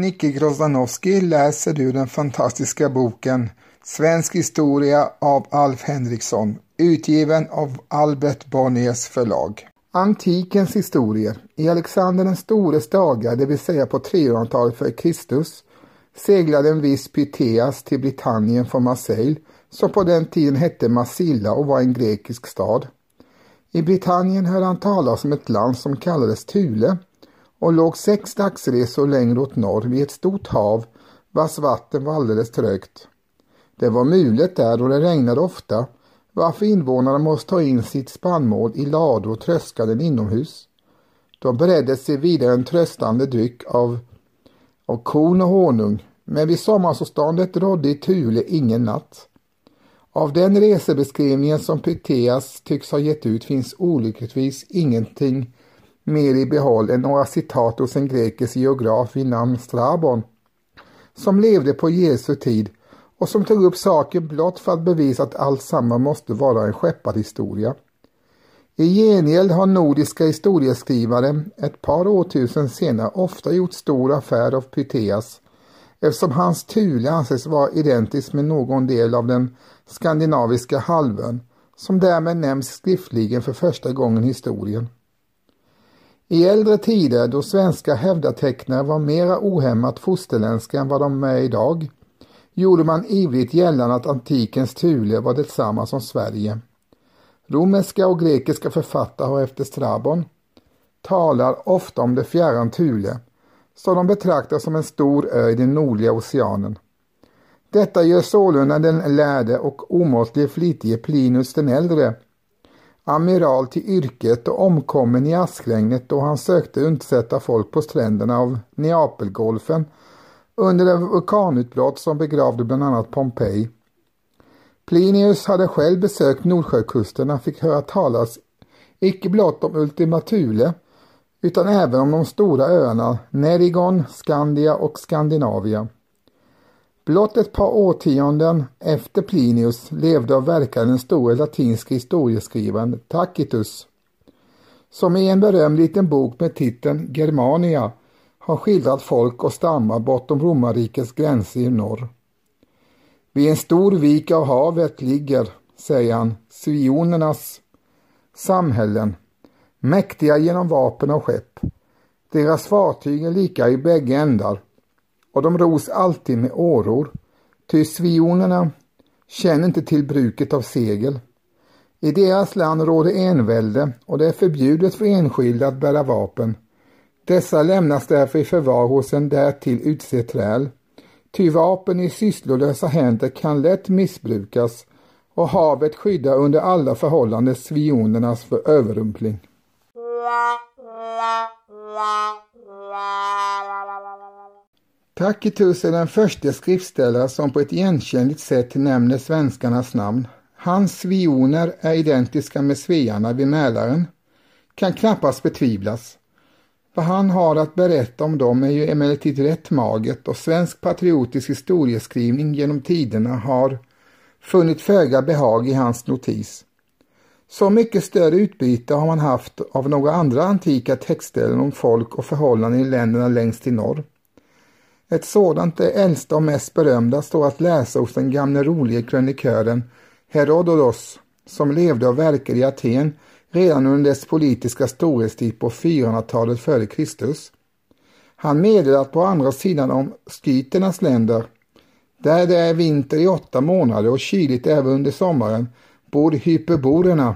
Nicke Grozdanowski läser du den fantastiska boken Svensk historia av Alf Henriksson, utgiven av Albert Bonniers förlag. Antikens historier. I Alexander den stores dagar, det vill säga på 300-talet före Kristus, seglade en viss Pytheas till Britannien från Marseille, som på den tiden hette Massilla och var en grekisk stad. I Britannien hörde han talas om ett land som kallades Thule och låg sex dagsresor längre åt norr vid ett stort hav vars vatten var alldeles trögt. Det var mulet där och det regnade ofta varför invånarna måste ta in sitt spannmål i lador och tröska den inomhus. De beredde sig vidare en tröstande dryck av, av korn och honung, men vid sommarsolståndet rådde i Thule ingen natt. Av den resebeskrivningen som Pytheas tycks ha gett ut finns olyckligtvis ingenting mer i behåll än några citat hos en grekisk geograf vid namn Strabon, som levde på Jesu tid och som tog upp saken blott för att bevisa att allt samma måste vara en skepparhistoria. I gengäld har nordiska historieskrivare ett par årtusen senare ofta gjort stor affär av Pytheas eftersom hans Thule anses vara identisk med någon del av den skandinaviska halvön som därmed nämns skriftligen för första gången i historien. I äldre tider då svenska hävdatecknare var mera ohämmat fosterländska än vad de är idag gjorde man ivrigt gällande att antikens Thule var detsamma som Sverige. Romerska och grekiska författare har efter Strabon talar ofta om det fjärran Thule som de betraktar som en stor ö i den nordliga oceanen. Detta gör sålunda den lärde och omåttligt flitige Plinus den äldre amiral till yrket och omkommen i askregnet då han sökte undsätta folk på stränderna av Neapelgolfen under det vulkanutbrott som begravde bland annat Pompeji. Plinius hade själv besökt Nordsjökusten och fick höra talas icke blott om Ultima Thule utan även om de stora öarna Nerigon, Skandia och Skandinavia. Blott ett par årtionden efter Plinius levde och verkade den store latinske historieskrivaren Tacitus, som i en berömd liten bok med titeln Germania har skildrat folk och stammar bortom romarrikets gränser i norr. Vid en stor vik av havet ligger, säger han, svionernas samhällen, mäktiga genom vapen och skepp. Deras fartyg är lika i bägge ändar och de ros alltid med åror, ty svionerna känner inte till bruket av segel. I deras land råder envälde och det är förbjudet för enskilda att bära vapen. Dessa lämnas därför i förvar hos en därtill utsedd träl. Ty vapen i sysslolösa händer kan lätt missbrukas och havet skyddar under alla förhållanden svionernas för överrumpling. Tacitus är den första skriftställare som på ett igenkännligt sätt nämner svenskarnas namn. Hans svioner är identiska med svearna vid Mälaren. Kan knappast betvivlas. Vad han har att berätta om dem är ju emellertid rätt magert och svensk patriotisk historieskrivning genom tiderna har funnit föga behag i hans notis. Så mycket större utbyte har man haft av några andra antika textställen om folk och förhållanden i länderna längst till norr. Ett sådant, det äldsta och mest berömda, står att läsa hos den gamle rolige krönikören Herodotos som levde och verkade i Aten redan under dess politiska storhetstid på 400-talet före Kristus. Han meddelar att på andra sidan om skyternas länder, där det är vinter i åtta månader och kyligt även under sommaren, bor hyperborerna.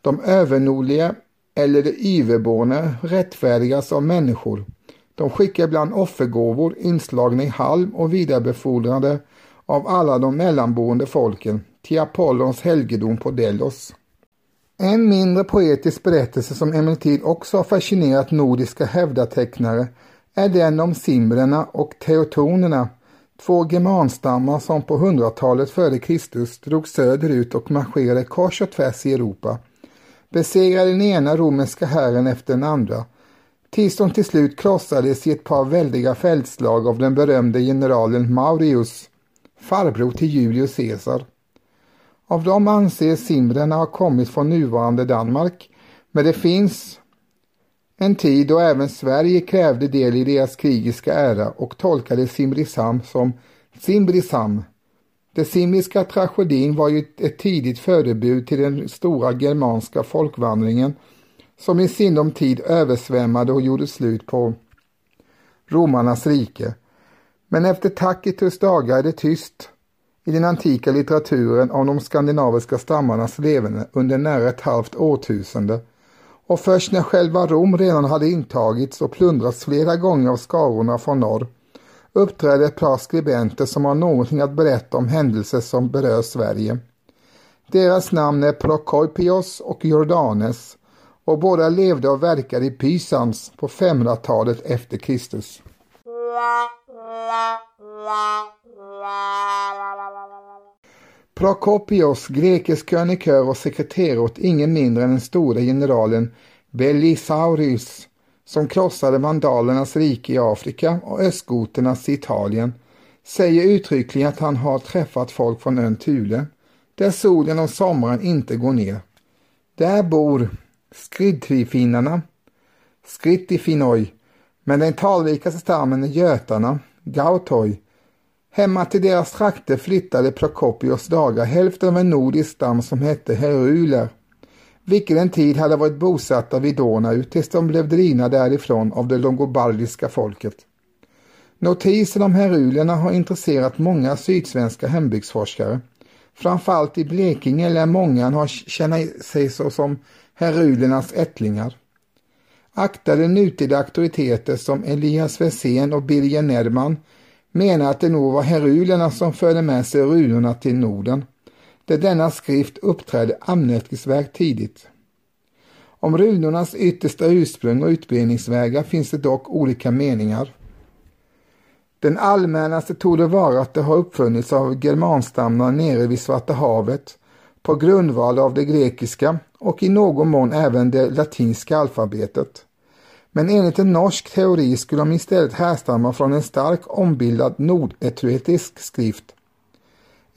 De övernordliga eller de yverborna rättfärdigas av människor. De skickar ibland offergåvor inslagna i halm och vidarebefordrade av alla de mellanboende folken till Apollons helgedom på Delos. En mindre poetisk berättelse som emellertid också har fascinerat nordiska hävdatecknare är den om simbrerna och teotonerna, två germanstammar som på hundratalet före Kristus drog söderut och marscherade kors och tvärs i Europa, besegrade den ena romerska herren efter den andra, tills de till slut krossades i ett par väldiga fältslag av den berömde generalen Maurius, farbror till Julius Caesar. Av dem anses simrerna ha kommit från nuvarande Danmark, men det finns En tid då även Sverige krävde del i deras krigiska ära och tolkade Simrishamn som Simbrisam. Den simriska tragedin var ju ett tidigt förebud till den stora germanska folkvandringen som i sinom tid översvämmade och gjorde slut på romarnas rike. Men efter Tacitus dagar är det tyst i den antika litteraturen om de skandinaviska stammarnas levande under nära ett halvt årtusende och först när själva Rom redan hade intagits och plundrats flera gånger av skarorna från norr uppträder ett par skribenter som har någonting att berätta om händelser som berör Sverige. Deras namn är Prokopios och Jordanes och båda levde och verkade i Pysans på 500-talet efter Kristus. Prokopios, grekisk krönikör och sekreterare åt ingen mindre än den store generalen Belisaurius som krossade vandalernas rike i Afrika och östgoternas i Italien, säger uttryckligen att han har träffat folk från ön Thule, där solen och sommaren inte går ner. Där bor skridtrifinnarna, Skrittifinoj, men den talrikaste stammen är götarna, Gautoj. Hemma till deras trakter flyttade Prokopios dagar hälften av en nordisk stam som hette heruler vilken en tid hade varit bosatta vid Donau tills de blev drivna därifrån av det longobardiska folket. Notisen om herulerna har intresserat många sydsvenska hembygdsforskare. Framförallt i Blekinge lär många ha känna sig såsom herulernas ättlingar. Aktade nutida auktoriteter som Elias Wessén och Birger Nerman menar att det nog var herulerna som förde med sig runorna till Norden där denna skrift uppträdde anmärkningsvärt tidigt. Om runornas yttersta ursprung och utbredningsvägar finns det dock olika meningar. Den allmännaste torde vara att det har uppfunnits av germanstammarna nere vid Svarta havet på grundval av det grekiska och i någon mån även det latinska alfabetet. Men enligt en norsk teori skulle de istället härstamma från en starkt ombildad nordetruetisk skrift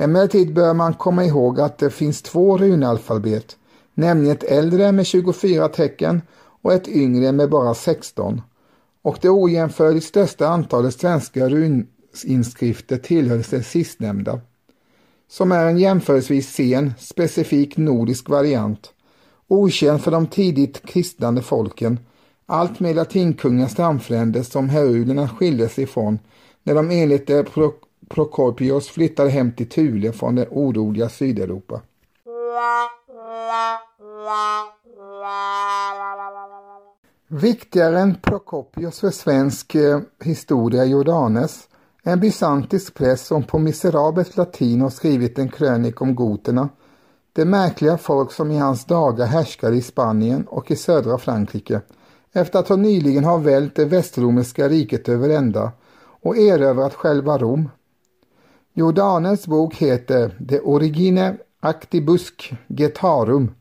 Emellertid bör man komma ihåg att det finns två runalfabet, nämligen ett äldre med 24 tecken och ett yngre med bara 16. Och det ojämförligt största antalet svenska runinskrifter tillhör det sistnämnda, som är en jämförelsevis sen, specifik nordisk variant, okänd för de tidigt kristnande folken, allt med latinkungens stamfränder som herulerna skilde sig ifrån när de enligt det Prokopios flyttade hem till Thule från det oroliga Sydeuropa. Viktigare än Prokopios för svensk eh, historia Jordanes, en bysantisk präst som på miserabelt latin har skrivit en krönik om goterna, det märkliga folk som i hans dagar härskade i Spanien och i södra Frankrike, efter att ha nyligen har vält det västromerska riket över ända och erövrat själva Rom. Jordanes bok heter De origine Actibusque getarum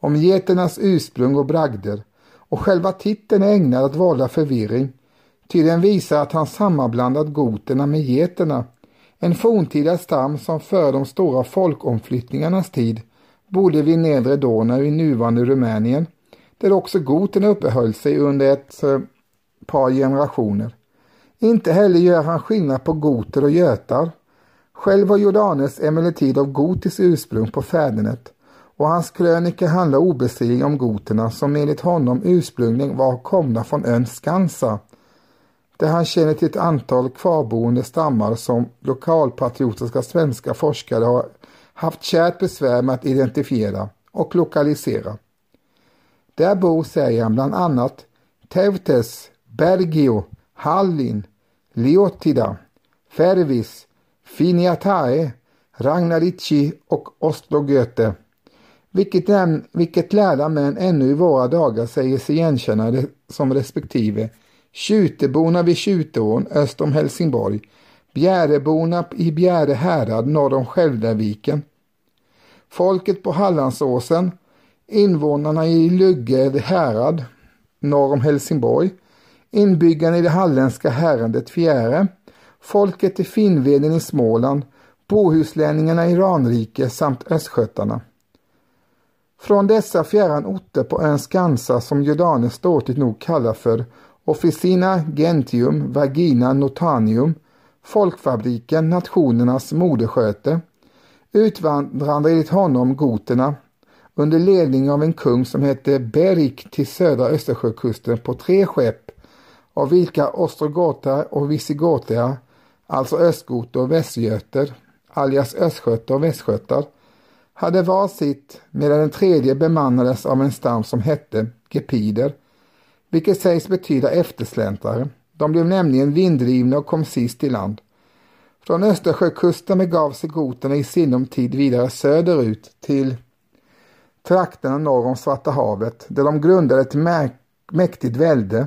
om geternas ursprung och bragder och själva titeln är ägnad att vålla förvirring, ty den visar att han sammanblandat goterna med geterna, en forntida stam som före de stora folkomflyttningarnas tid bodde vid nedre Donau i nuvarande Rumänien, där också goterna uppehöll sig under ett eh, par generationer. Inte heller gör han skillnad på goter och götar, själv var Jordanes emellertid av gotiskt ursprung på fädernet och hans krönika handlar obestridligen om goterna som enligt honom ursprungligen var komna från ön Skansa där han känner till ett antal kvarboende stammar som lokalpatriotiska svenska forskare har haft kärt besvär med att identifiera och lokalisera. Där bor, säger han, bland annat Teutes, Bergio, Hallin, Leotida, Fervis, Finiatae, Ragnarici och Oslo-Goethe, vilket, vilket lärda män ännu i våra dagar säger sig igenkänna som respektive. Tjuteborna vid Tjuteån öster om Helsingborg, Bjäreborna i Bjäre härad norr om Skälderviken, folket på Hallandsåsen, invånarna i Lugge härad norr om Helsingborg, inbyggarna i det halländska häradet Fjäre, folket i Finnveden i Småland, bohuslänningarna i Ranrike samt östgötarna. Från dessa fjärran orter på ön Skansa som Jordanien ståtligt nog kallar för Officina Gentium Vagina Notanium, folkfabriken nationernas modersköte, utvandrade enligt honom goterna under ledning av en kung som hette Berik till södra Östersjökusten på tre skepp, av vilka ostrogotar och visigoter, alltså östgoter och västgöter, alias östgötar och västgötar, hade var sitt medan den tredje bemannades av en stam som hette gepider, vilket sägs betyda eftersläntrare. De blev nämligen vinddrivna och kom sist i land. Från Östersjökusten begav sig goterna i sinom tid vidare söderut till trakterna norr om Svarta havet där de grundade ett mäktigt välde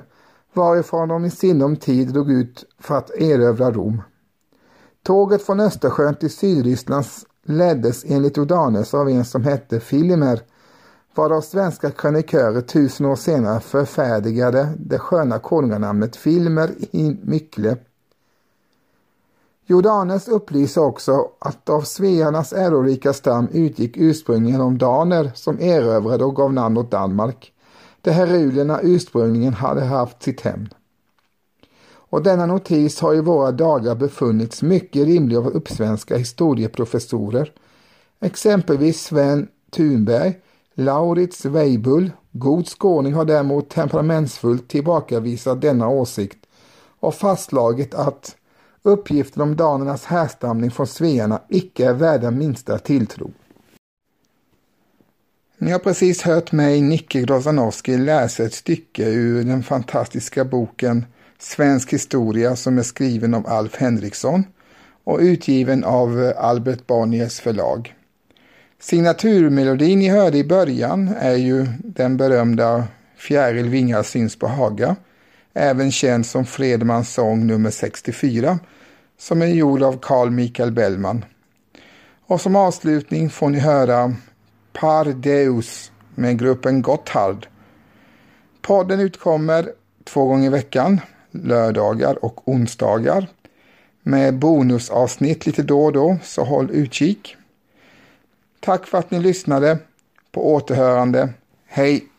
varifrån de i sinom tid drog ut för att erövra Rom. Tåget från Östersjön till Sydrysslands leddes enligt Odanes av en som hette Filimer varav svenska krönikörer tusen år senare förfärdigade det sköna konunganamnet Filmer i Mykle. Jordanes upplyser också att av svearnas ärorika stam utgick ursprungligen de daner som erövrade och gav namn åt Danmark, där herulierna ursprungligen hade haft sitt hem. Och denna notis har i våra dagar befunnits mycket rimlig av uppsvenska historieprofessorer, exempelvis Sven Thunberg, Laurits Weibull, god skåning har däremot temperamentsfullt tillbakavisat denna åsikt och fastslagit att uppgiften om danernas härstamning från svearna icke är värda minsta tilltro. Ni har precis hört mig, Nicke Grozanowski, läsa ett stycke ur den fantastiska boken Svensk historia som är skriven av Alf Henriksson och utgiven av eh, Albert Bonniers förlag. Signaturmelodin ni hörde i början är ju den berömda Fjäril vingar syns på Haga, även känd som Fredmans sång nummer 64, som är gjord av Carl Michael Bellman. Och som avslutning får ni höra Par Deus med gruppen Gotthard. Podden utkommer två gånger i veckan, lördagar och onsdagar, med bonusavsnitt lite då och då, så håll utkik. Tack för att ni lyssnade. På återhörande. Hej!